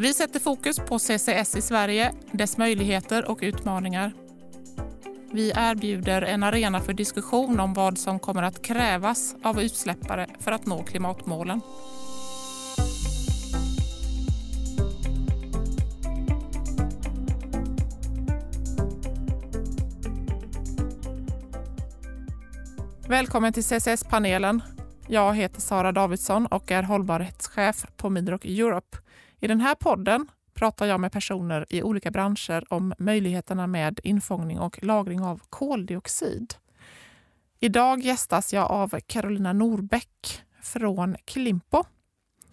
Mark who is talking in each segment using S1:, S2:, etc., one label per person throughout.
S1: Vi sätter fokus på CCS i Sverige, dess möjligheter och utmaningar. Vi erbjuder en arena för diskussion om vad som kommer att krävas av utsläppare för att nå klimatmålen. Välkommen till CCS-panelen. Jag heter Sara Davidsson och är hållbarhetschef på Midrock Europe. I den här podden pratar jag med personer i olika branscher om möjligheterna med infångning och lagring av koldioxid. Idag gästas jag av Carolina Norbäck från Klimpo.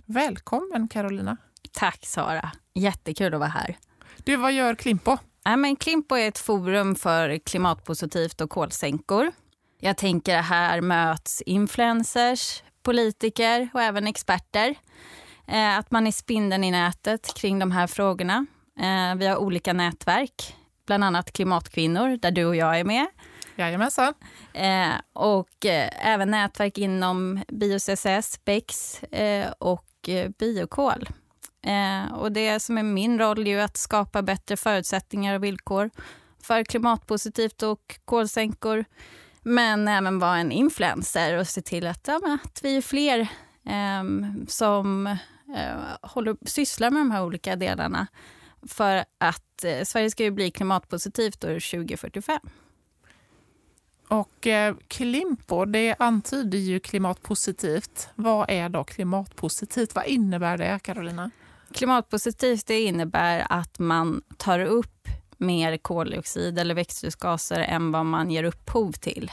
S1: Välkommen Carolina!
S2: Tack Sara! Jättekul att vara här.
S1: Du, vad gör Klimpo?
S2: Ja, men Klimpo är ett forum för klimatpositivt och kolsänkor. Jag tänker här möts influencers, politiker och även experter Eh, att man är spindeln i nätet kring de här frågorna. Eh, vi har olika nätverk, bland annat Klimatkvinnor, där du och jag är med.
S1: Jajamensan.
S2: Eh, och eh, även nätverk inom BioCCS, BEX eh, och biokol. Och det som är min roll är ju att skapa bättre förutsättningar och villkor för klimatpositivt och kolsänkor. Men även vara en influencer och se till att, ja, att vi är fler som eh, håller, sysslar med de här olika delarna för att eh, Sverige ska ju bli klimatpositivt år 2045.
S1: Och eh, Klimpo, det antyder ju klimatpositivt. Vad är då klimatpositivt? Vad innebär det, Carolina?
S2: Klimatpositivt det innebär att man tar upp mer koldioxid eller växthusgaser än vad man ger upphov till.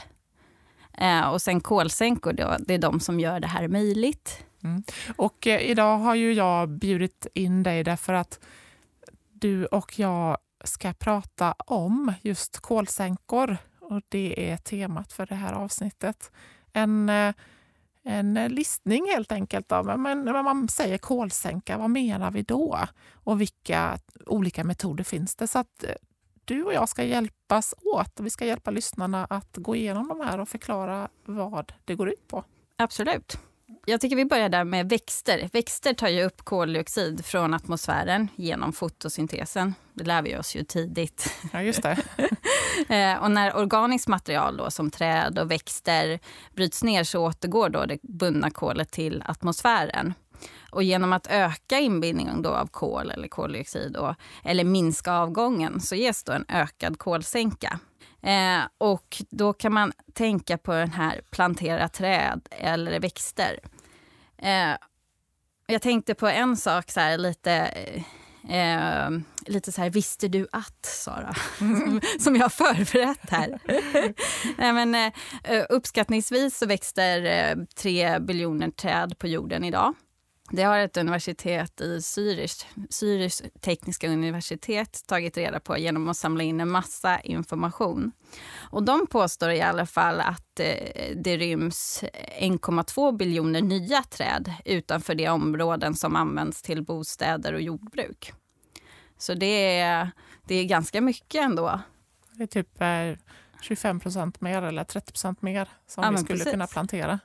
S2: Eh, och sen kolsänkor, då, det är de som gör det här möjligt.
S1: Mm. Och eh, idag har ju jag bjudit in dig därför att du och jag ska prata om just kolsänkor. Och det är temat för det här avsnittet. En, eh, en eh, listning helt enkelt. Då. Men när man säger kolsänka, vad menar vi då? Och vilka olika metoder finns det? Så att eh, du och jag ska hjälpas åt och vi ska hjälpa lyssnarna att gå igenom de här och förklara vad det går ut på.
S2: Absolut. Jag tycker vi börjar där med växter. Växter tar ju upp koldioxid från atmosfären genom fotosyntesen. Det lär vi oss ju tidigt.
S1: Ja, just det.
S2: Eh, och när organiskt material då, som träd och växter bryts ner så återgår då det bundna kolet till atmosfären. Och genom att öka inbindningen då av kol eller koldioxid då, eller minska avgången så ges då en ökad kolsänka. Eh, och då kan man tänka på den här plantera träd eller växter. Eh, jag tänkte på en sak så här, lite eh, lite så här, visste du att, Sara? som jag har förberett här. Nej, men, eh, uppskattningsvis så växer eh, tre biljoner träd på jorden idag. Det har ett universitet i Zürich, Zürich tekniska universitet tagit reda på genom att samla in en massa information. Och de påstår i alla fall att eh, det ryms 1,2 biljoner nya träd utanför de områden som används till bostäder och jordbruk. Så det är, det är ganska mycket ändå.
S1: Det är typ 25 procent mer eller 30 procent mer som ja, vi skulle precis. kunna plantera.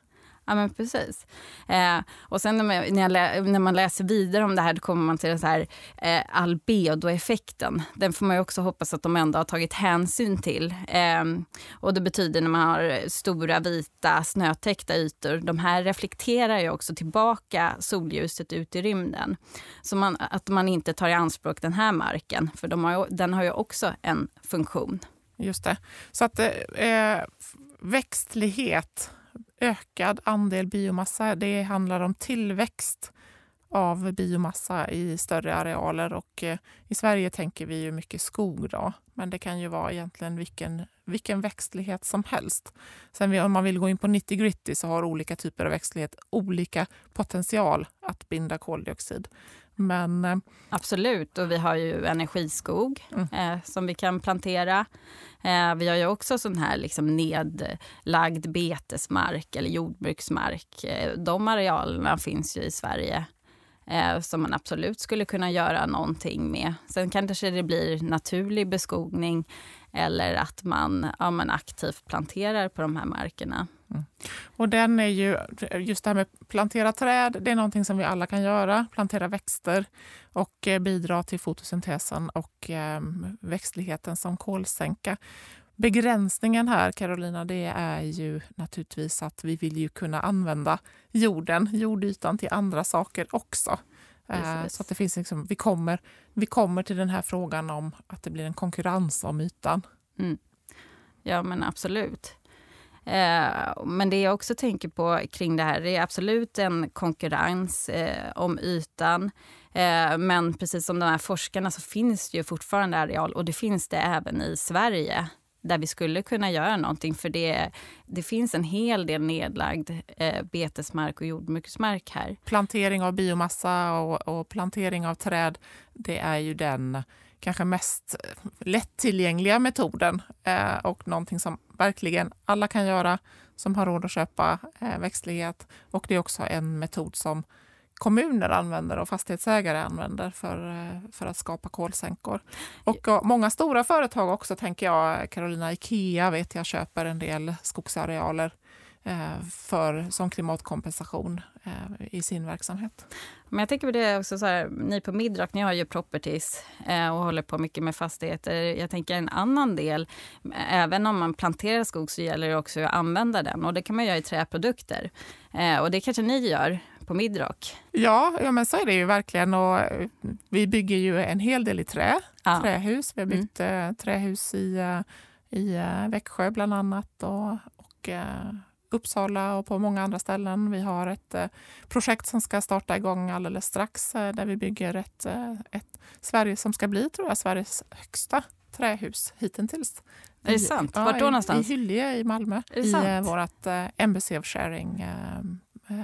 S2: Ja, men precis. Eh, och sen när man, när, lä, när, man läser vidare om det här, då kommer man till den här eh, albedoeffekten. Den får man ju också hoppas att de ändå har tagit hänsyn till. Eh, och det betyder när man har stora vita snötäckta ytor, de här reflekterar ju också tillbaka solljuset ut i rymden. Så man, att man inte tar i anspråk den här marken, för de har, den har ju också en funktion.
S1: Just det. Så att eh, växtlighet ökad andel biomassa. Det handlar om tillväxt av biomassa i större arealer och eh, i Sverige tänker vi ju mycket skog då, men det kan ju vara egentligen vilken, vilken växtlighet som helst. Sen om man vill gå in på 90 gritty så har olika typer av växtlighet olika potential att binda koldioxid. Men, eh,
S2: Absolut, och vi har ju energiskog mm. eh, som vi kan plantera. Eh, vi har ju också sån här liksom nedlagd betesmark eller jordbruksmark. Eh, de arealerna finns ju i Sverige eh, som man absolut skulle kunna göra någonting med. Sen kanske det blir naturlig beskogning eller att man, ja, man aktivt planterar på de här markerna. Mm.
S1: Och den är ju, just det här med plantera träd, det är någonting som vi alla kan göra. Plantera växter och eh, bidra till fotosyntesen och eh, växtligheten som kolsänka. Begränsningen här, Carolina, det är ju naturligtvis att vi vill ju kunna använda jorden, jordytan till andra saker också. Eh, Precis. Så att det finns liksom, vi, kommer, vi kommer till den här frågan om att det blir en konkurrens om ytan. Mm.
S2: Ja, men absolut. Eh, men det jag också tänker på kring det här, det är absolut en konkurrens eh, om ytan. Eh, men precis som de här forskarna så finns det ju fortfarande areal och det finns det även i Sverige där vi skulle kunna göra någonting. För det, det finns en hel del nedlagd eh, betesmark och jordbruksmark här.
S1: Plantering av biomassa och, och, plantering av träd, det är ju den kanske mest lättillgängliga metoden eh, och någonting som verkligen alla kan göra som har råd att köpa eh, växtlighet. Och det är också en metod som kommuner använder och fastighetsägare använder för, eh, för att skapa kolsänkor. Och många stora företag också, tänker jag. Carolina Ikea vet jag köper en del skogsarealer eh, för, som klimatkompensation eh, i sin verksamhet.
S2: Men jag tänker på det också så här, ni på Midrock, ni har ju properties och håller på mycket med fastigheter. Jag tänker en annan del, även om man planterar skog så gäller det också att använda den och det kan man göra i träprodukter. Och det kanske ni gör på Midrock.
S1: Ja, ja, men så är det ju verkligen. Och eh, vi bygger ju en hel del i trä, ja. trähus. Vi har mm. byggt mm. trähus i, eh, i Växjö bland annat och, och Uppsala och på många andra ställen. Vi har ett projekt som ska starta igång alldeles strax där vi bygger ett, ett Sverige som ska bli, tror jag, Sveriges högsta trähus hittills.
S2: Är det sant? Vart då någonstans?
S1: I Hyllie i Malmö, i vårt MBC of Sharing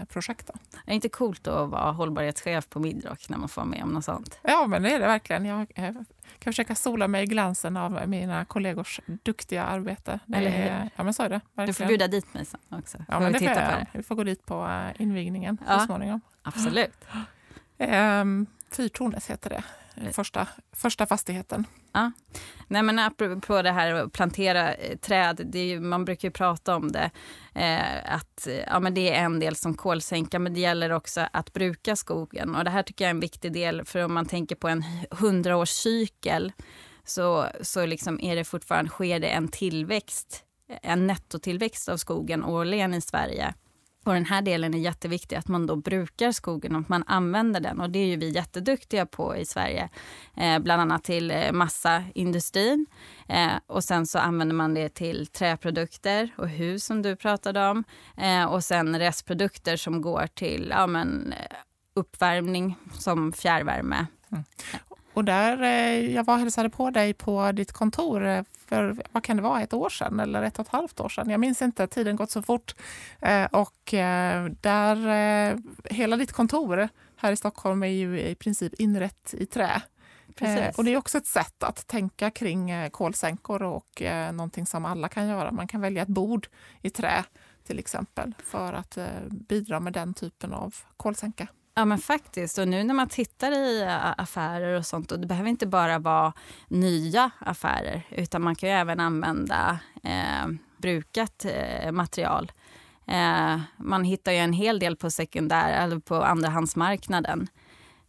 S1: projekt. Då.
S2: Är det inte coolt att vara hållbarhetschef på Midrock när man får med om något sånt?
S1: Ja, men det är det verkligen. Jag eh, kan försöka sola mig i glansen av mina kollegors duktiga arbete. Det Eller hur? ja, men så är det.
S2: Verkligen. Du får bjuda dit mig sen också.
S1: Ja, men det får jag. Vi får gå dit på eh, invigningen ja, så småningom.
S2: Absolut.
S1: Um, Fyrtornet heter det. Eh, första, första fastigheten.
S2: Ja. Nej, men apropå det här att plantera eh, träd, ju, man brukar ju prata om det. Eh, att eh, ja, men Det är en del som kolsänka, men det gäller också att bruka skogen. Och Det här tycker jag är en viktig del, för om man tänker på en hundraårscykel så, så liksom är det fortfarande, sker det en tillväxt, en nettotillväxt av skogen årligen i Sverige. Och den här delen är jätteviktig, att man då brukar skogen och att man använder den. Och det är ju vi jätteduktiga på i Sverige. Eh, bland annat till eh, massaindustrin. Eh, och sen så använder man det till träprodukter och hus som du pratade om. Eh, och sen restprodukter som går till ja, men, eh, uppvärmning som fjärrvärme. Mm.
S1: Och där, eh, jag var och hälsade på dig på ditt kontor eh, för, vad kan det vara, ett år sedan eller ett och ett halvt år sedan. Jag minns inte, tiden gått så fort. Eh, och där, hela ditt kontor här i Stockholm är ju i princip inrett i trä. Precis. Och det är också ett sätt att tänka kring kolsänkor och någonting som alla kan göra. Man kan välja ett bord i trä till exempel för att bidra med den typen av kolsänka.
S2: Ja men faktiskt. Och nu när man tittar i eh, affärer och sånt, och det behöver inte bara vara nya affärer, utan man kan ju även använda eh, brukat eh, material. Eh, man hittar ju en hel del på sekundär eller på andrahandsmarknaden.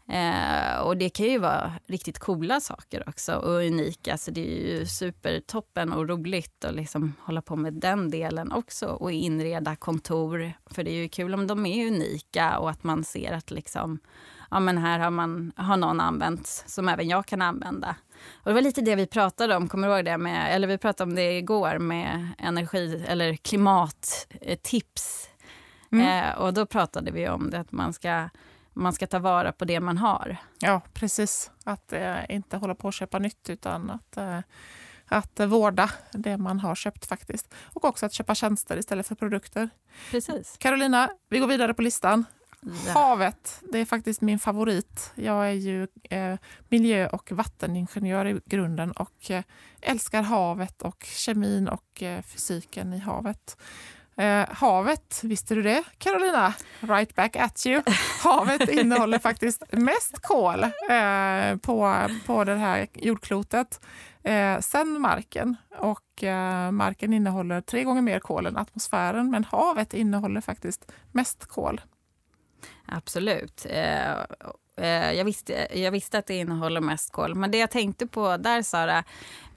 S2: Eh, och det kan ju vara riktigt coola saker också och unika. Så det är ju supertoppen och roligt att liksom hålla på med den delen också och inreda kontor. För det är ju kul om de är unika och att man ser att liksom, ja, men här har, man, har någon använt som även jag kan använda. Och det var lite det vi pratade om, kommer du ihåg det? Med, eller vi pratade om det igår med energi eller klimattips. Mm. Eh, och då pratade vi om det att man ska man ska ta vara på det man har.
S1: Ja, precis. Att eh, inte hålla på att köpa nytt utan att, eh, att vårda det man har köpt faktiskt. Och också att köpa tjänster istället för produkter.
S2: Precis.
S1: Carolina, vi går vidare på listan. Ja. Havet, det är faktiskt min favorit. Jag är ju eh, miljö och vatteningenjör i grunden och eh, älskar havet och kemin och eh, fysiken i havet. Eh, havet, visste du det Carolina? Right back at you. Havet innehåller faktiskt mest kol eh, på, på det här jordklotet eh, sen marken. Och eh, marken innehåller tre gånger mer kol än atmosfären men havet innehåller faktiskt mest kol.
S2: Absolut. Eh, Eh, eh, jag, visste, jag visste att det innehåller mest kol. Men det jag tänkte på där, Sara,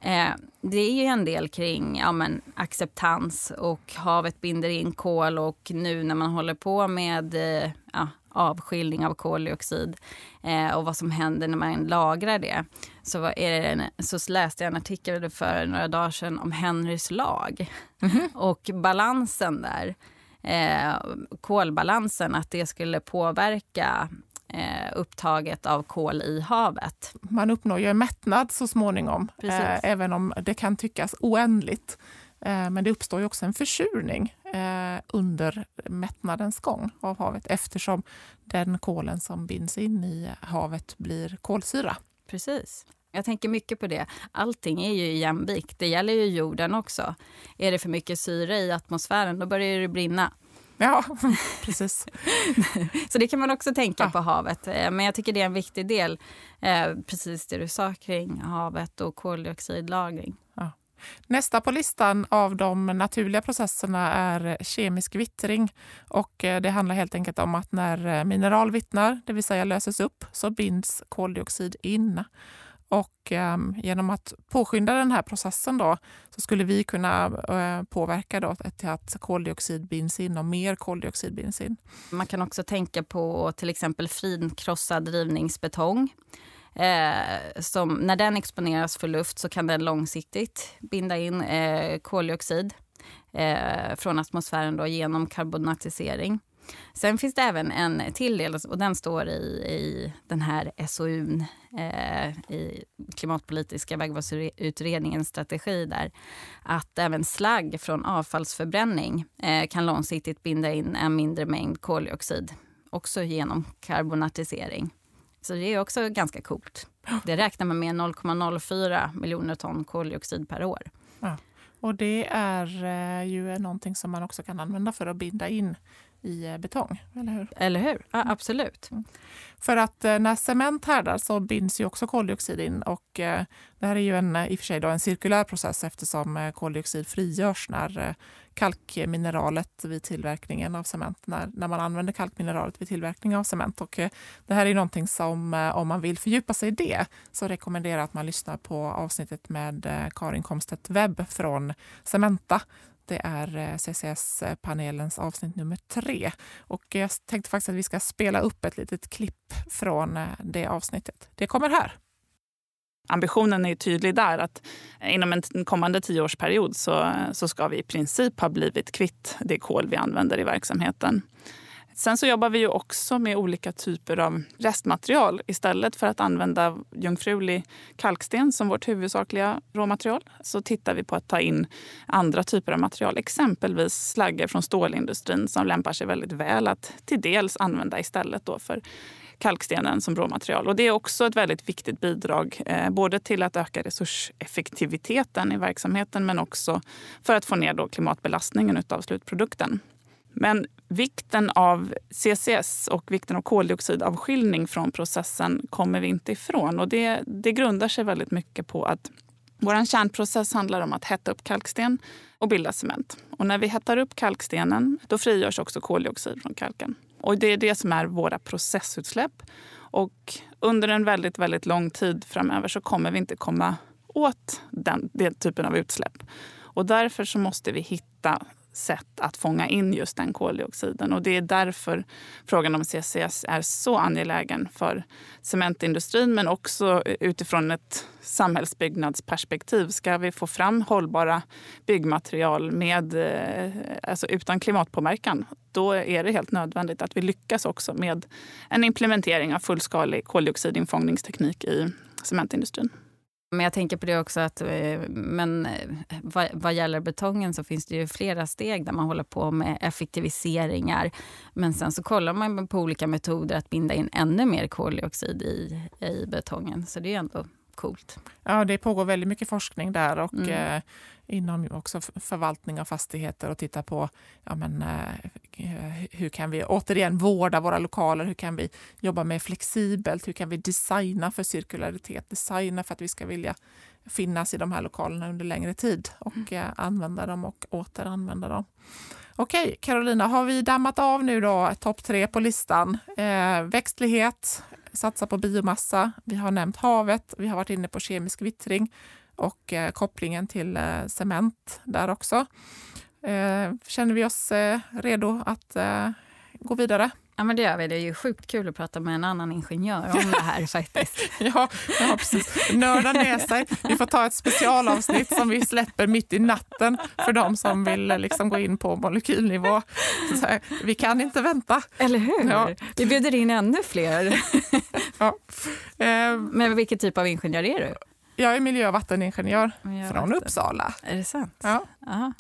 S2: eh, det är ju en del kring ja, men, acceptans och havet binder in kol och nu när man håller på med ja, avskiljning av koldioxid eh, och vad som händer när man lagrar det. Så, är det en, så läste jag en artikel för några dagar sedan om Henrys lag mm -hmm. och balansen där. Eh, kolbalansen, att det skulle påverka eh, upptaget av kol i havet.
S1: Man uppnår ju en mättnad så småningom, eh, även om det kan tyckas oändligt. Eh, men det uppstår ju också en försurning eh, under mättnadens gång av havet eftersom den kolen som binds in i havet blir kolsyra.
S2: Precis. Jag tänker mycket på det. Allting är ju jämvikt. Det gäller ju jorden också. Är det för mycket syre i atmosfären, då börjar det brinna.
S1: Ja, precis.
S2: så det kan man också tänka ja. på havet. Eh, men jag tycker det är en viktig del, precis det du sa kring havet och koldioxidlagring.
S1: Ja. Nästa på listan av de naturliga processerna är kemisk vittring. Och eh, det handlar helt enkelt om att när eh, mineral vittnar, det vill säga löses upp, så binds koldioxid in. Och eh, genom att påskynda den här processen då, så skulle vi kunna eh, påverka då till att koldioxid binds in och mer koldioxid binds in.
S2: Man kan också tänka på till exempel finkrossad rivningsbetong. Eh, som, när den exponeras för luft så kan den långsiktigt binda in eh, koldioxid eh, från atmosfären då, genom karbonatisering. Sen finns det även en till del, och den står i, i den här SOUn, eh, i klimatpolitiska vägvalsutredningens strategi där, att även slagg från avfallsförbränning eh, kan långsiktigt binda in en mindre mängd koldioxid, också genom karbonatisering. Så det är också ganska coolt. Det räknar man med 0,04 miljoner ton koldioxid per år.
S1: Ja. Och det är eh, ju någonting som man också kan använda för att binda in i eh, betong, eller hur?
S2: Eller hur? Ja, mm. absolut. Mm.
S1: För att eh, när cement härdar så binds ju också koldioxid in och det här är ju en, i och för sig då en cirkulär process eftersom koldioxid frigörs när kalkmineralet vid tillverkningen av cement, när, när man använder kalkmineralet vid tillverkning av cement. Och det här är någonting som, om man vill fördjupa sig i det, så rekommenderar jag att man lyssnar på avsnittet med Karin Komstedt Webb från Cementa det är eh, CCS-panelens avsnitt nummer tre. Och jag tänkte faktiskt att vi ska spela upp ett litet klipp från eh, det avsnittet. Det kommer här.
S3: Ambitionen är tydlig där att inom en kommande tioårsperiod så, så ska vi i princip ha blivit kvitt det kol vi använder i verksamheten. Sen så jobbar vi ju också med olika typer av restmaterial. Istället för att använda jungfrulig kalksten som vårt huvudsakliga råmaterial så tittar vi på att ta in andra typer av material. Exempelvis slaggar från stålindustrin som lämpar sig väldigt väl att till dels använda istället då för kalkstenen som råmaterial. Och det är också ett väldigt viktigt bidrag eh, både till att öka resurseffektiviteten i verksamheten men också för att få ner då klimatbelastningen av slutprodukten. Men vikten av CCS och vikten av koldioxidavskiljning från processen kommer vi inte ifrån. Och det, det grundar sig väldigt mycket på att vår kärnprocess handlar om att hetta upp kalksten och bilda cement. Och när vi hettar upp kalkstenen då frigörs också koldioxid från kalken. Och det är det som är våra processutsläpp. Och under en väldigt, väldigt lång tid framöver så kommer vi inte komma åt den, den typen av utsläpp. Och därför så måste vi hitta sätt att fånga in just den koldioxiden. Och det är därför frågan om CCS är så angelägen för cementindustrin men också utifrån ett samhällsbyggnadsperspektiv. Ska vi få fram hållbara byggmaterial med, eh, alltså utan klimatpåverkan då är det helt nödvändigt att vi lyckas också med en implementering av fullskalig koldioxidinfångningsteknik i cementindustrin.
S2: Men jag tänker på det också att eh, men eh, vad, vad gäller betongen så finns det ju flera steg där man håller på med effektiviseringar. Men sen så kollar man på olika metoder att binda in ännu mer koldioxid i, i betongen. Så det är ändå coolt.
S1: Ja, det pågår väldigt mycket forskning där och
S2: Mm.
S1: eh, inom också förvaltning av fastigheter och titta på ja, men, eh, hur kan vi återigen vårda våra lokaler, hur kan vi jobba mer flexibelt, hur kan vi designa för cirkularitet, designa för att vi ska vilja finnas i de här lokalerna under längre tid och eh, använda dem och återanvända dem. Okej, Carolina, har vi dammat av nu då topp tre på listan? Eh, växtlighet, satsa på biomassa, vi har nämnt havet, vi har varit inne på kemisk vittring och eh, kopplingen till eh, cement där också. Eh, känner vi oss eh, redo att eh, gå vidare?
S2: Ja, men det gör vi. Det är ju sjukt kul att prata med en annan ingenjör om det här faktiskt.
S1: Ja, ja precis. Nörda ner sig. Vi får ta ett specialavsnitt som vi släpper mitt i natten för de som vill liksom gå in på molekylnivå. Här, vi kan inte vänta.
S2: Eller hur?
S1: Ja.
S2: Vi bjuder in ännu fler.
S1: Ja. Eh,
S2: Men vilken typ av ingenjör är du?
S1: jag är miljö och vatteningenjör
S2: Jag
S1: från
S2: vet inte.
S1: Uppsala.
S2: Är det sant?
S1: Ja.
S2: Aha.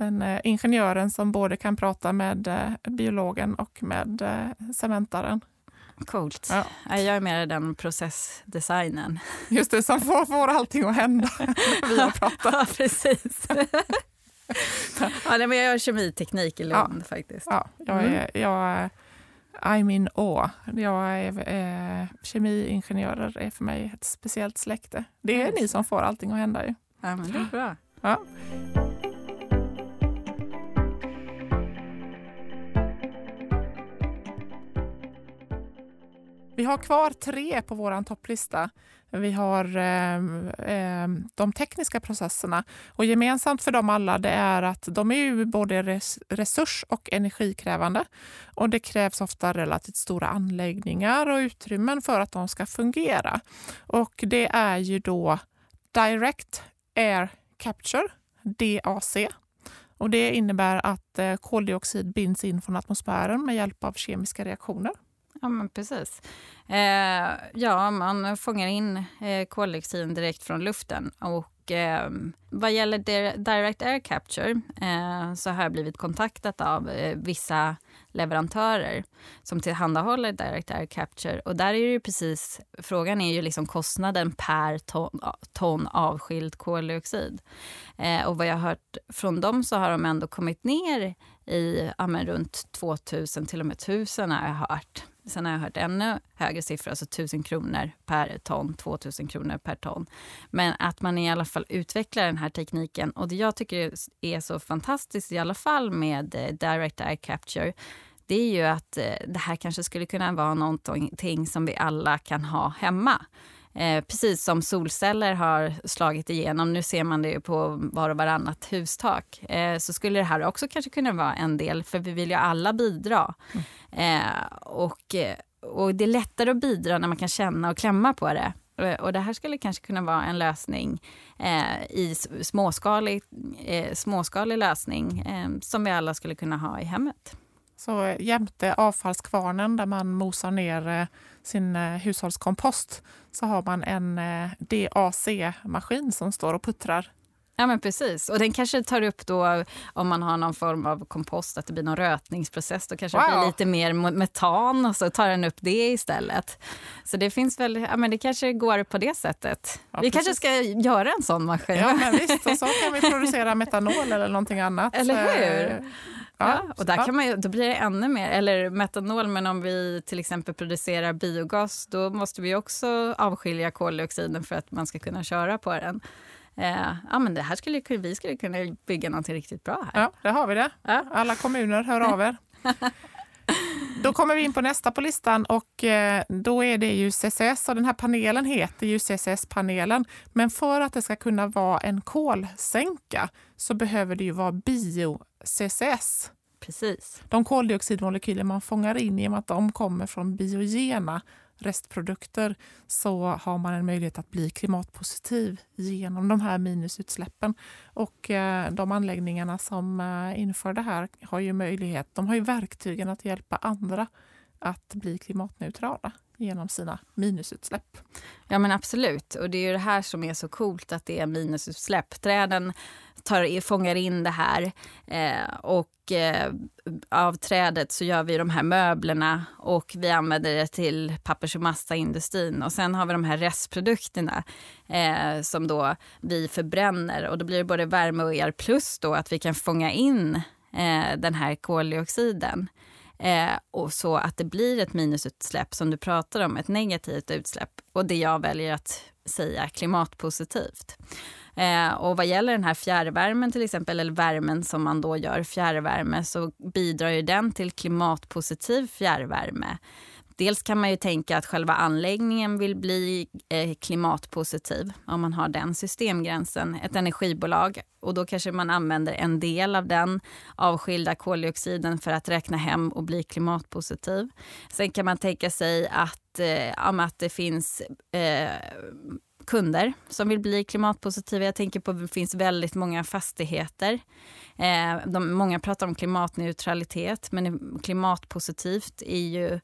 S1: Den eh, ingenjören som både kan prata med eh, biologen och med eh, cementaren.
S2: Coolt.
S1: Ja.
S2: Ja. Jag är mer den processdesignen.
S1: Just det, som får, får allting att hända när vi har pratat.
S2: Ja, precis. ja, nej, men jag gör kemiteknik i Lund faktiskt.
S1: Ja, jag är, jag, I'm in awe. Jag är, eh, kemiingenjörer är för mig ett speciellt släkte. Det är ni som får allting att hända. Ju.
S2: Ja, men det är bra.
S1: Ja. Vi har kvar tre på vår topplista. Vi har eh, eh, de tekniska processerna och gemensamt för dem alla det är att de är ju både res resurs och energikrävande och det krävs ofta relativt stora anläggningar och utrymmen för att de ska fungera. Och det är ju då Direct Air Capture, DAC. Och det innebär att eh, koldioxid binds in från atmosfären med hjälp av kemiska reaktioner.
S2: Ja, men precis. Eh, ja, man fångar in eh, koldioxiden direkt från luften. Och eh, vad gäller direct air capture eh, så har jag blivit kontaktad av eh, vissa leverantörer som tillhandahåller direct air capture. Och där är det ju precis, frågan är ju liksom kostnaden per ton, ton avskild koldioxid. Eh, och vad jag har hört från dem så har de ändå kommit ner i ja, men runt 2000, till och med 1000 har jag hört. Sen har jag hört ännu högre siffror, alltså 1000 kronor per ton, 2000 kronor per ton. Men att man i alla fall utvecklar den här tekniken. Och det jag tycker är så fantastiskt i alla fall med eh, Direct Air Capture, det är ju att eh, det här kanske skulle kunna vara någonting som vi alla kan ha hemma. Eh, precis som solceller har slagit igenom, nu ser man det på var och varannat hustak, eh, så skulle det här också kanske kunna vara en del, för vi vill ju alla bidra. Eh, och, eh, och det är lättare att bidra när man kan känna och klämma på det. Eh, Och det här skulle kanske kunna vara en lösning eh, i småskalig, eh, småskalig lösning eh, som vi alla skulle kunna ha i hemmet.
S1: Så jämte avfallskvarnen där man mosar ner eh, sin eh, hushållskompost så har man en eh, DAC-maskin som står och puttrar.
S2: Ja, men precis. Och den kanske tar upp då, om man har någon form av kompost, att det blir någon rötningsprocess. Då kanske det
S1: Wow.
S2: blir lite mer metan och så tar den upp det istället. Så det finns väl, ja men det kanske går på det sättet.
S1: Ja,
S2: Vi
S1: precis.
S2: kanske ska göra en sån maskin.
S1: Ja, men visst. Och så kan vi producera metanol eller någonting annat.
S2: Eller hur? Ja, och där kan man ju, då blir det ännu mer, eller metanol, men om vi till exempel producerar biogas, då måste vi också avskilja koldioxiden för att man ska kunna köra på den. Eh, ja, men det här skulle, vi skulle kunna bygga något riktigt bra här.
S1: Ja, där har vi det.
S2: Ja.
S1: Alla kommuner hör av er. Då kommer vi in på nästa på listan och eh, då är det ju CCS och den här panelen heter ju CCS-panelen. Men för att det ska kunna vara en kolsänka så behöver det ju vara bio-CCS.
S2: Precis.
S1: De koldioxidmolekyler man fångar in i och med att de kommer från biogena restprodukter så har man en möjlighet att bli klimatpositiv genom de här minusutsläppen. Och eh, de anläggningarna som eh, inför det här har ju möjlighet, de har ju verktygen att hjälpa andra att bli klimatneutrala genom sina minusutsläpp.
S2: Ja men absolut. Och det är ju det här som är så coolt att det är minusutsläpp. Träden tar, fångar in det här eh, och eh, av trädet så gör vi de här möblerna och vi använder det till pappers och massaindustrin. Och sen har vi de här restprodukterna eh, som då vi förbränner och då blir det både värme och el plus då att vi kan fånga in eh, den här koldioxiden. Eh, och så att det blir ett minusutsläpp som du pratar om, ett negativt utsläpp. Och det jag väljer att säga klimatpositivt. Eh, och vad gäller den här fjärrvärmen till exempel, eller värmen som man då gör fjärrvärme, så bidrar ju den till klimatpositiv fjärrvärme. Dels kan man ju tänka att själva anläggningen vill bli eh, klimatpositiv om man har den systemgränsen, ett energibolag. Och då kanske man använder en del av den avskilda koldioxiden för att räkna hem och bli klimatpositiv. Sen kan man tänka sig att, eh, att det finns eh, kunder som vill bli klimatpositiva. Jag tänker på att det finns väldigt många fastigheter. Eh, de, många pratar om klimatneutralitet, men klimatpositivt är ju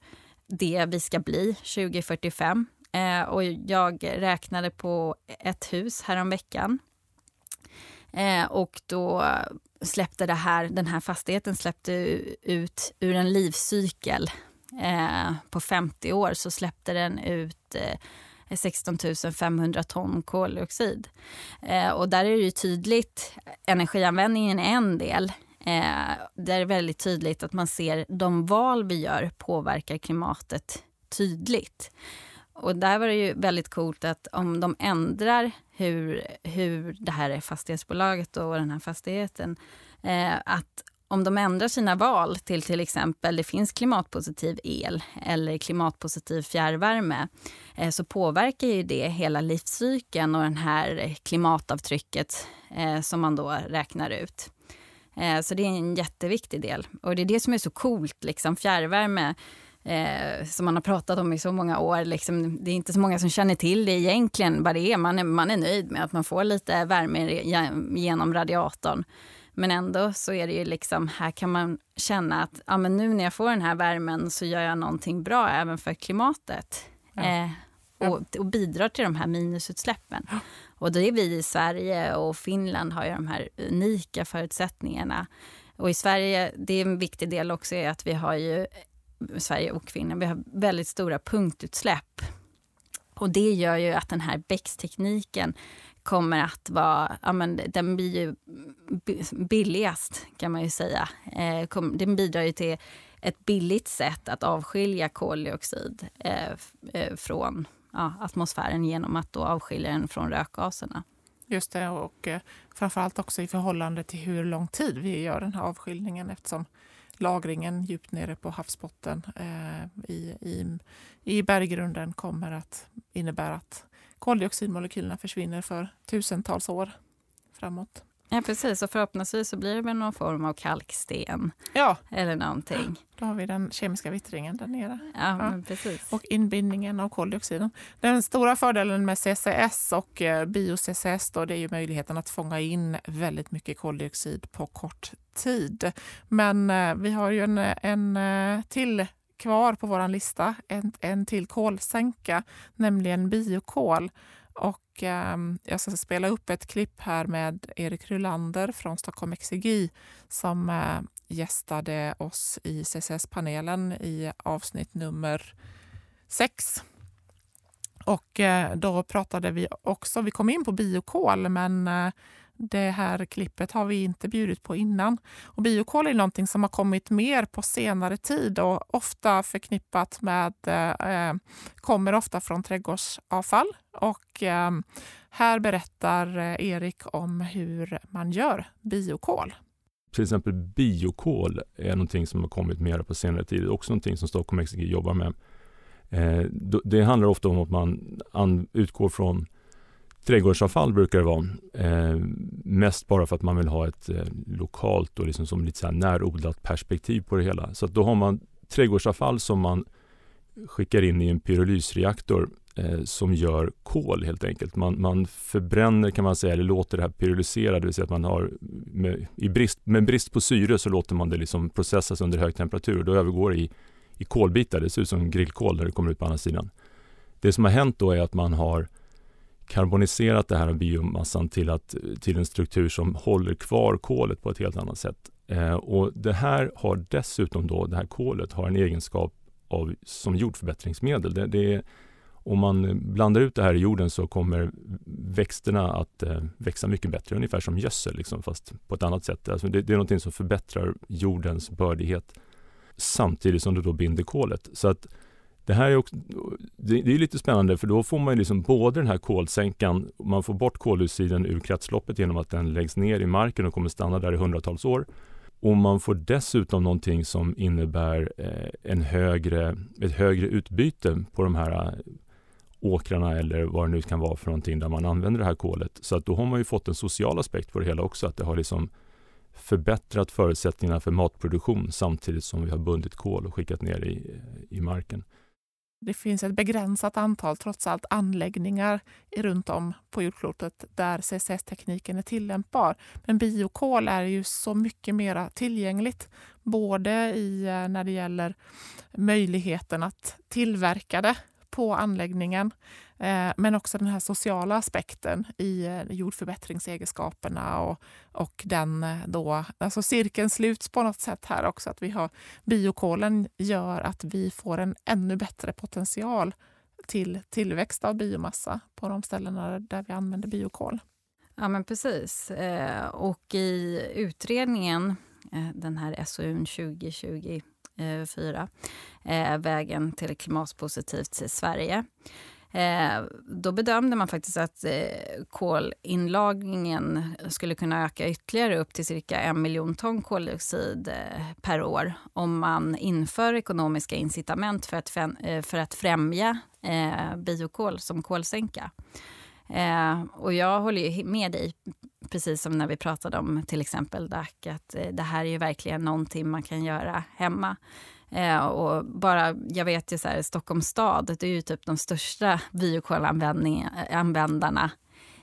S2: det vi ska bli 2045. Eh, och jag räknade på ett hus häromveckan. Eh, och då släppte det här, den här fastigheten släppte ut ur en livscykel. Eh, på 50 år så släppte den ut eh, 16 500 ton koldioxid. Eh, och där är det ju tydligt, energianvändningen är en del. Eh, där är det väldigt tydligt att man ser de val vi gör påverkar klimatet tydligt. Och där var det ju väldigt coolt att om de ändrar hur, hur det här är fastighetsbolaget och den här fastigheten, eh, att om de ändrar sina val till till exempel det finns klimatpositiv el eller klimatpositiv fjärrvärme eh, så påverkar ju det hela livscykeln och det här klimatavtrycket eh, som man då räknar ut. Eh, så det är en jätteviktig del. Och det är det som är så coolt, liksom fjärrvärme som man har pratat om i så många år. Liksom, det är inte så många som känner till det egentligen, vad det är. Man, är. man är nöjd med att man får lite värme genom radiatorn. Men ändå så är det ju liksom, här kan man känna att ja, men nu när jag får den här värmen så gör jag någonting bra även för klimatet. Ja. Eh, och, och, bidrar till de här minusutsläppen. Och det är vi i Sverige och Finland har ju de här unika förutsättningarna. Och i Sverige, det är en viktig del också, är att vi har ju, Sverige och Finland, vi har väldigt stora punktutsläpp. Och det gör ju att den här BEX-tekniken kommer att vara, ja men den blir ju billigast kan man ju säga. Eh, den bidrar ju till ett billigt sätt att avskilja koldioxid eh, eh, från ja, atmosfären genom att då avskilja den från rökgaserna.
S1: Just det, och eh, framförallt också i förhållande till hur lång tid vi gör den här avskiljningen eftersom lagringen djupt nere på havsbotten eh, i, i, i berggrunden kommer att innebära att koldioxidmolekylerna försvinner för tusentals år framåt.
S2: Ja, precis. Och förhoppningsvis så blir det väl någon form av kalksten
S1: ja.
S2: eller någonting.
S1: Då har vi den kemiska vittringen där nere.
S2: Ja, ja. precis.
S1: Och inbindningen av koldioxiden. Den stora fördelen med CCS och eh, bio-CCS då, det är ju möjligheten att fånga in väldigt mycket koldioxid på kort tid. Men eh, vi har ju en, en eh, till kvar på vår lista, en, en till kolsänka, nämligen biokol. Och, eh, jag ska spela upp ett klipp här med Erik Rylander från Stockholm Exergi som eh, gästade oss i CCS-panelen i avsnitt nummer sex. Och eh, då pratade vi också, vi kom in på biokol, men eh, det här klippet har vi inte bjudit på innan. Och biokol är någonting som har kommit mer på senare tid och ofta förknippat med, eh, kommer ofta från trädgårdsavfall. Och eh, här berättar eh, Erik om hur man gör biokol.
S4: Till exempel biokol är någonting som har kommit mer på senare tid. Det är också någonting som Stockholm Exergi jobbar med. Eh, det handlar ofta om att man utgår från trädgårdsavfall brukar det vara. Eh, mest bara för att man vill ha ett eh, lokalt och liksom som lite så här närodlat perspektiv på det hela. Så då har man trädgårdsavfall som man skickar in i en pyrolysreaktor eh, som gör kol helt enkelt. Man, man förbränner kan man säga, eller låter det här pyrolysera, det vill säga att man har med, i brist, med brist på syre så låter man det liksom processas under hög temperatur och då övergår det i, i kolbitar. Det ser ut som grillkol när det kommer ut på andra sidan. Det som har hänt då är att man har karboniserat det här biomassan till, att, till en struktur som håller kvar kolet på ett helt annat sätt. Eh, och det här har dessutom då, det här kolet har en egenskap av, som jordförbättringsmedel. Det, det är, om man blandar ut det här i jorden så kommer växterna att eh, växa mycket bättre, ungefär som gödsel, liksom, fast på ett annat sätt. Alltså det, det är något som förbättrar jordens bördighet samtidigt som det då binder kolet. Så att det här är, också, det, det är lite spännande för då får man liksom både den här kolsänkan, man får bort koldioxiden ur kretsloppet genom att den läggs ner i marken och kommer stanna där i hundratals år. Och man får dessutom någonting som innebär eh, en högre, ett högre utbyte på de här eh, åkrarna eller vad det nu kan vara för någonting där man använder det här kolet. Så att då har man ju fått en social aspekt på det hela också, att det har liksom förbättrat förutsättningarna för matproduktion samtidigt som vi har bundit kol och skickat ner i, i marken.
S1: Det finns ett begränsat antal, trots allt, anläggningar runt om på jordklotet där CCS-tekniken är tillämpbar. Men biokol är ju så mycket mer tillgängligt, både i, eh, när det gäller möjligheten att tillverka det på anläggningen Eh, men också den här sociala aspekten i eh, jordförbättringsegenskaperna och, och den eh, då, alltså cirkeln sluts på något sätt här också. Att vi har biokolen gör att vi får en ännu bättre potential till tillväxt av biomassa på de ställena där vi använder biokol.
S2: Ja, men precis. Och i utredningen, den här SOU 2024, Vägen till klimatpositivt Sverige, Eh, då bedömde man faktiskt att eh, kolinlagringen skulle kunna öka ytterligare upp till cirka en miljon ton koldioxid eh, per år om man inför ekonomiska incitament för att, eh, för att främja eh, biokol som kolsänka. Eh, och jag håller med dig, precis som när vi pratade om till exempel DAC, att det här är ju verkligen någonting man kan göra hemma. Eh, och bara, jag vet ju så här, Stockholms stad, det är ju typ de största biokolanvändarna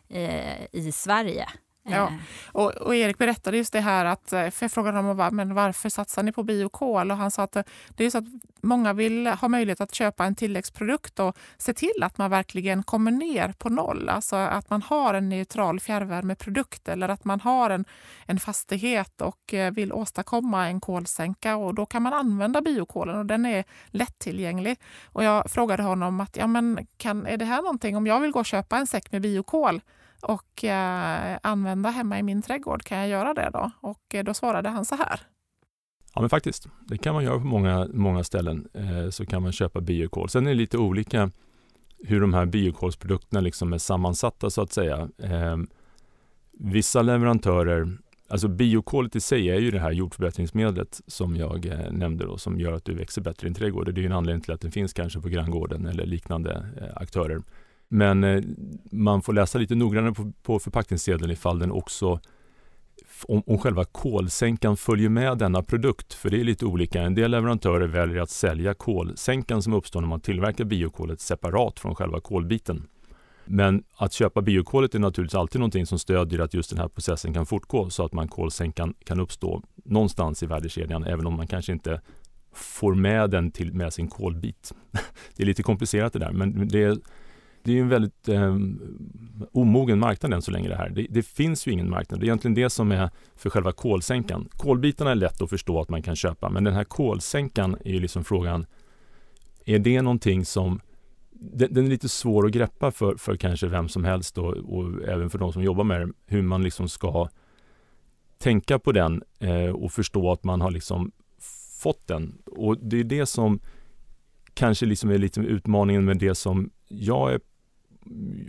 S2: eh, i Sverige.
S1: Ja. Eh. Och, och, Erik berättade just det här att, eh, för jag frågade honom men varför satsar ni på biokol? Och han sa att eh, det är så att många vill ha möjlighet att köpa en tilläggsprodukt och se till att man verkligen kommer ner på noll. Alltså att man har en neutral fjärrvärmeprodukt eller att man har en, en fastighet och vill åstadkomma en kolsänka och då kan man använda biokolen och den är lättillgänglig. Och jag frågade honom att ja, men kan, är det här någonting om jag vill gå och köpa en säck med biokol och eh, använda hemma i min trädgård. Kan jag göra det då? Och eh, då svarade han så här.
S4: Ja, men faktiskt. Det kan man göra på många, många ställen. Eh, så kan man köpa biokol. Sen är det lite olika hur de här biokolsprodukterna liksom är sammansatta så att säga. Ehm, vissa leverantörer, alltså biokolet i sig är ju det här jordförbättringsmedlet som jag eh, nämnde då, som gör att du växer bättre i din trädgård. Det är en anledning till att det finns kanske på granngården eller liknande eh, aktörer. Men eh, man får läsa lite noggrannare på, på förpackningssedeln ifall den också om, om själva kolsänkan följer med denna produkt. För det är lite olika. En del leverantörer väljer att sälja kolsänkan som uppstår när man tillverkar biokolet separat från själva kolbiten. Men att köpa biokolet är naturligtvis alltid någonting som stödjer att just den här processen kan fortgå så att man kolsänkan kan uppstå någonstans i värdekedjan även om man kanske inte får med den till med sin kolbit. Det är lite komplicerat det där men det är det är en väldigt eh, omogen marknad än så länge det här. Det, det, finns ju ingen marknad. Det är egentligen det som är för själva kolsänkan. Kolbitarna är lätt att förstå att man kan köpa, men den här kolsänkan är ju liksom frågan, är det någonting som den, den är lite svår att greppa för, för kanske vem som helst då, och även för de som jobbar med det, hur man liksom ska tänka på den eh, och förstå att man har liksom fått den. Och det är det som kanske liksom är lite utmaningen med det som jag är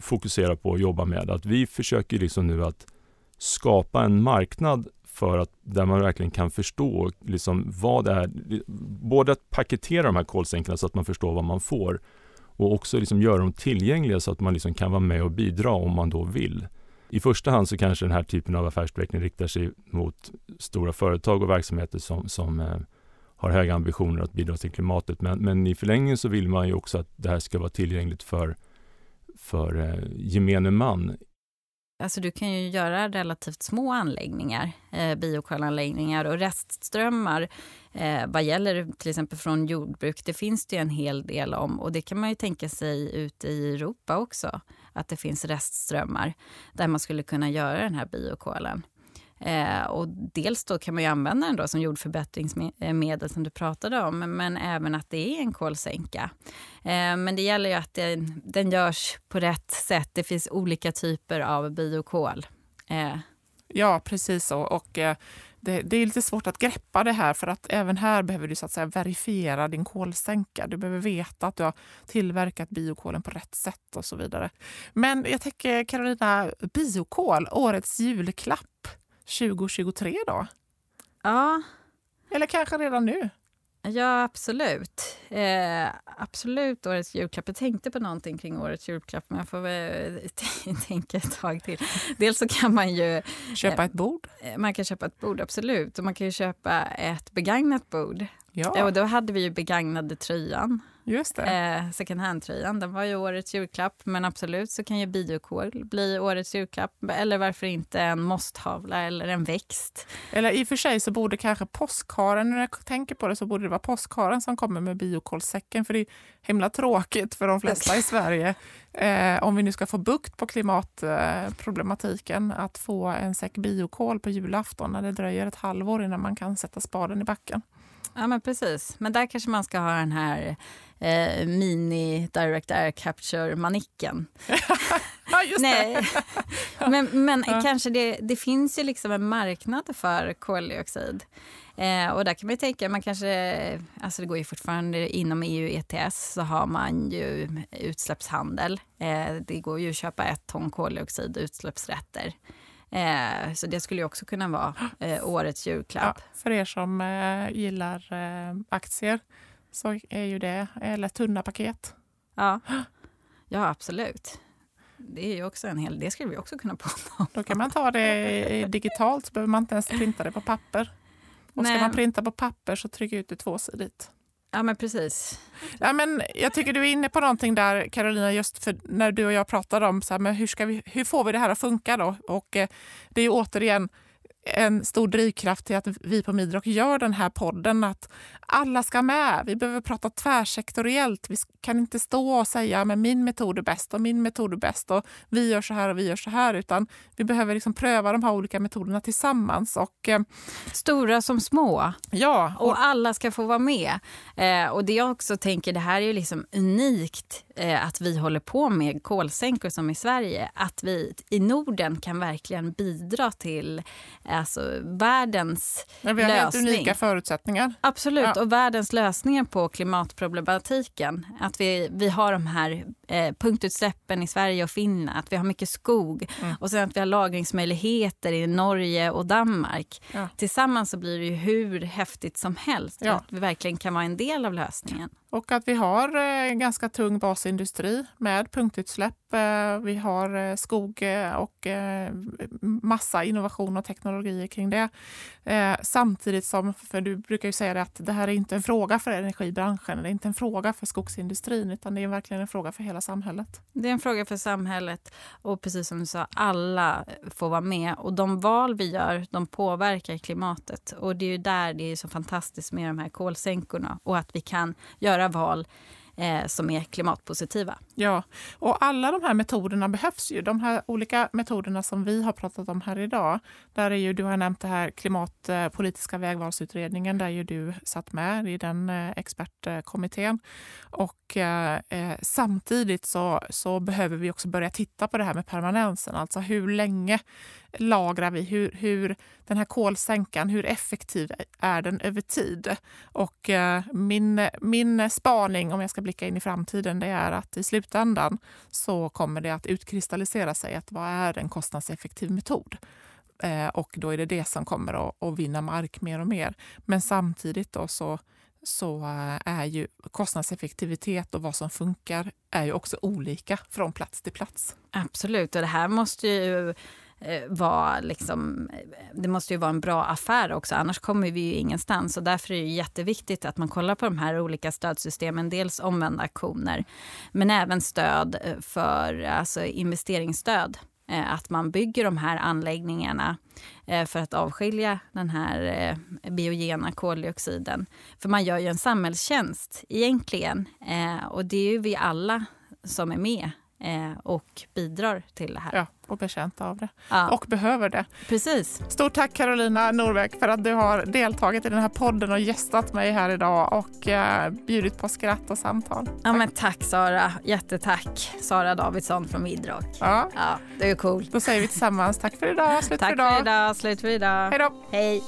S4: fokuserar på att jobba med. Att vi försöker liksom nu att skapa en marknad för att där man verkligen kan förstå liksom vad det är. Både att paketera de här kolsänkorna så att man förstår vad man får och också liksom göra dem tillgängliga så att man liksom kan vara med och bidra om man då vill. I första hand så kanske den här typen av affärsutveckling riktar sig mot stora företag och verksamheter som, som eh, har höga ambitioner att bidra till klimatet. Men, men i förlängningen så vill man ju också att det här ska vara tillgängligt för för eh, gemene man.
S2: alltså du kan ju göra relativt små anläggningar, eh, biokolanläggningar och restströmmar eh, vad gäller till exempel från jordbruk, det finns det ju en hel del om och det kan man ju tänka sig ute i Europa också, att det finns restströmmar där man skulle kunna göra den här biokolen. Eh, och dels då kan man ju använda den då som jordförbättringsmedel som du pratade om, men även att det är en kolsänka. Eh, men det gäller ju att den, den görs på rätt sätt. Det finns olika typer av biokol.
S1: Eh. Ja, precis så. Och, eh, det, det, är lite svårt att greppa det här för att även här behöver du så att säga verifiera din kolsänka. Du behöver veta att du har tillverkat biokolen på rätt sätt och så vidare. Men jag tänker Carolina, biokol, årets julklapp. 2023 då?
S2: Ja.
S1: Eller kanske redan nu?
S2: Ja, absolut. Eh, absolut årets julklapp. Jag tänkte på någonting kring årets julklapp, men jag får väl tänka ett tag till. Dels så kan man ju...
S1: Köpa eh, ett bord?
S2: Eh, man kan köpa ett bord, absolut. Och man kan ju köpa ett begagnat bord.
S1: Ja.
S2: Och då hade vi ju begagnade tröjan
S1: Just det.
S2: Eh, second hand-tröjan, den var ju årets julklapp. Men absolut så kan ju biokol bli årets julklapp. Eller varför inte en mosthavla eller en växt.
S1: Eller i och för sig så borde kanske påskharen, när jag tänker på det, så borde det vara påskharen som kommer med biokolsäcken. För det är himla tråkigt för de flesta i Sverige, eh, om vi nu ska få bukt på klimatproblematiken, eh, att få en säck biokol på julafton när det dröjer ett halvår innan man kan sätta spaden i backen.
S2: Ja, men precis. Men där kanske man ska ha den här eh, mini direct air capture-manicken.
S1: Nej.
S2: men men ja. kanske det, det finns ju liksom en marknad för koldioxid. Eh, och där kan man tänka, man kanske, alltså det går ju fortfarande inom EU ETS så har man ju utsläppshandel. Eh, det går ju att köpa ett ton koldioxid utsläppsrätter. Eh, så det skulle också kunna vara eh, årets julklapp. Ja,
S1: för er som eh, gillar eh, aktier så är ju det, eller tunna paket.
S2: Ja, ja absolut. Det är ju också en hel, det skulle vi också kunna prata om.
S1: Då kan man ta det digitalt så behöver man inte ens printa det på papper. Och ska man printa på papper så tryck ut det tvåsidigt.
S2: Ja, men precis.
S1: Ja, men jag tycker du är inne på någonting där, Carolina, just för när du och jag pratade om så här, men hur, ska vi, hur får vi det här att funka. då? Och eh, Det är återigen en stor drivkraft till att vi på Midrock gör den här podden. Att alla ska med. Vi behöver prata tvärsektoriellt. Vi kan inte stå och säga att min metod är bäst och min metod är bäst och vi gör så här och vi gör så här. Utan vi behöver liksom pröva de här olika metoderna tillsammans. Och, eh,
S2: Stora som små.
S1: Ja.
S2: Och, och alla ska få vara med. Eh, och det jag också tänker, det här är ju liksom unikt eh, att vi håller på med kolsänkor som i Sverige. Att vi i Norden kan verkligen bidra till alltså, världens
S1: Men vi har
S2: lösning.
S1: helt unika förutsättningar.
S2: Absolut, ja. och världens lösningar på klimatproblematiken. Att vi, vi har de här eh, punktutsläppen i Sverige och Finland, att vi har mycket skog mm. och sen att vi har lagringsmöjligheter i Norge och Danmark. Ja. Tillsammans så blir det ju hur häftigt som helst. Ja. Att vi verkligen kan vara en del av lösningen.
S1: Och att vi har en eh, ganska tung basindustri med punktutsläpp. Eh, vi har eh, skog och massa innovation och teknologier kring det. Eh, samtidigt som, för du brukar ju säga att det här är inte en fråga för energibranschen, det är inte en fråga för skogsindustrin, utan det är verkligen en fråga för hela samhället.
S2: Det är en fråga för samhället och precis som du sa, alla får vara med. Och de val vi gör, de påverkar klimatet. Och det är ju där det är så fantastiskt med de här kolsänkorna och att vi kan göra val eh, som är klimatpositiva.
S1: Ja, och alla de här metoderna behövs ju. De här olika metoderna som vi har pratat om här idag. Där är ju, du har nämnt det här klimatpolitiska vägvalsutredningen där ju du satt med i den eh, expertkommittén. Och eh, eh samtidigt så, så behöver vi också börja titta på det här med permanensen. Alltså hur länge lagrar vi? Hur, hur den här kolsänkan, hur effektiv är den över tid? Och eh, min, min spaning, om jag ska blicka in i framtiden, det är att i slutändan så kommer det att utkristallisera sig att vad är en kostnadseffektiv metod? Eh, och då är det det som kommer att, att vinna mark mer och mer. Men samtidigt då så så eh, är ju kostnadseffektivitet och vad som funkar är ju också olika från plats till plats.
S2: Absolut, och det här måste ju Eh, vara liksom, eh, det måste ju vara en bra affär också, annars kommer vi ju ingenstans. Och därför är det jätteviktigt att man kollar på de här olika stödsystemen. Dels omvända aktioner, men även stöd eh, för alltså investeringsstöd att man bygger de här anläggningarna för att avskilja den här biogena koldioxiden. För man gör ju en samhällstjänst egentligen och det är ju vi alla som är med och bidrar till det här.
S1: Ja, och betjänta av det.
S2: Ja,
S1: Och behöver det.
S2: precis.
S1: Stort tack Carolina Norbeck för att du har deltagit i den här podden och gästat mig här idag och eh, bjudit på skratt och samtal.
S2: Ja, men tack Sara, jättetack. Sara Davidsson från Midrock.
S1: Ja,
S2: Ja, du är cool.
S1: då säger vi tillsammans tack för idag. Slut
S2: Tack
S1: för idag.
S2: för idag, slut för idag.
S1: Hej då.
S2: Hej.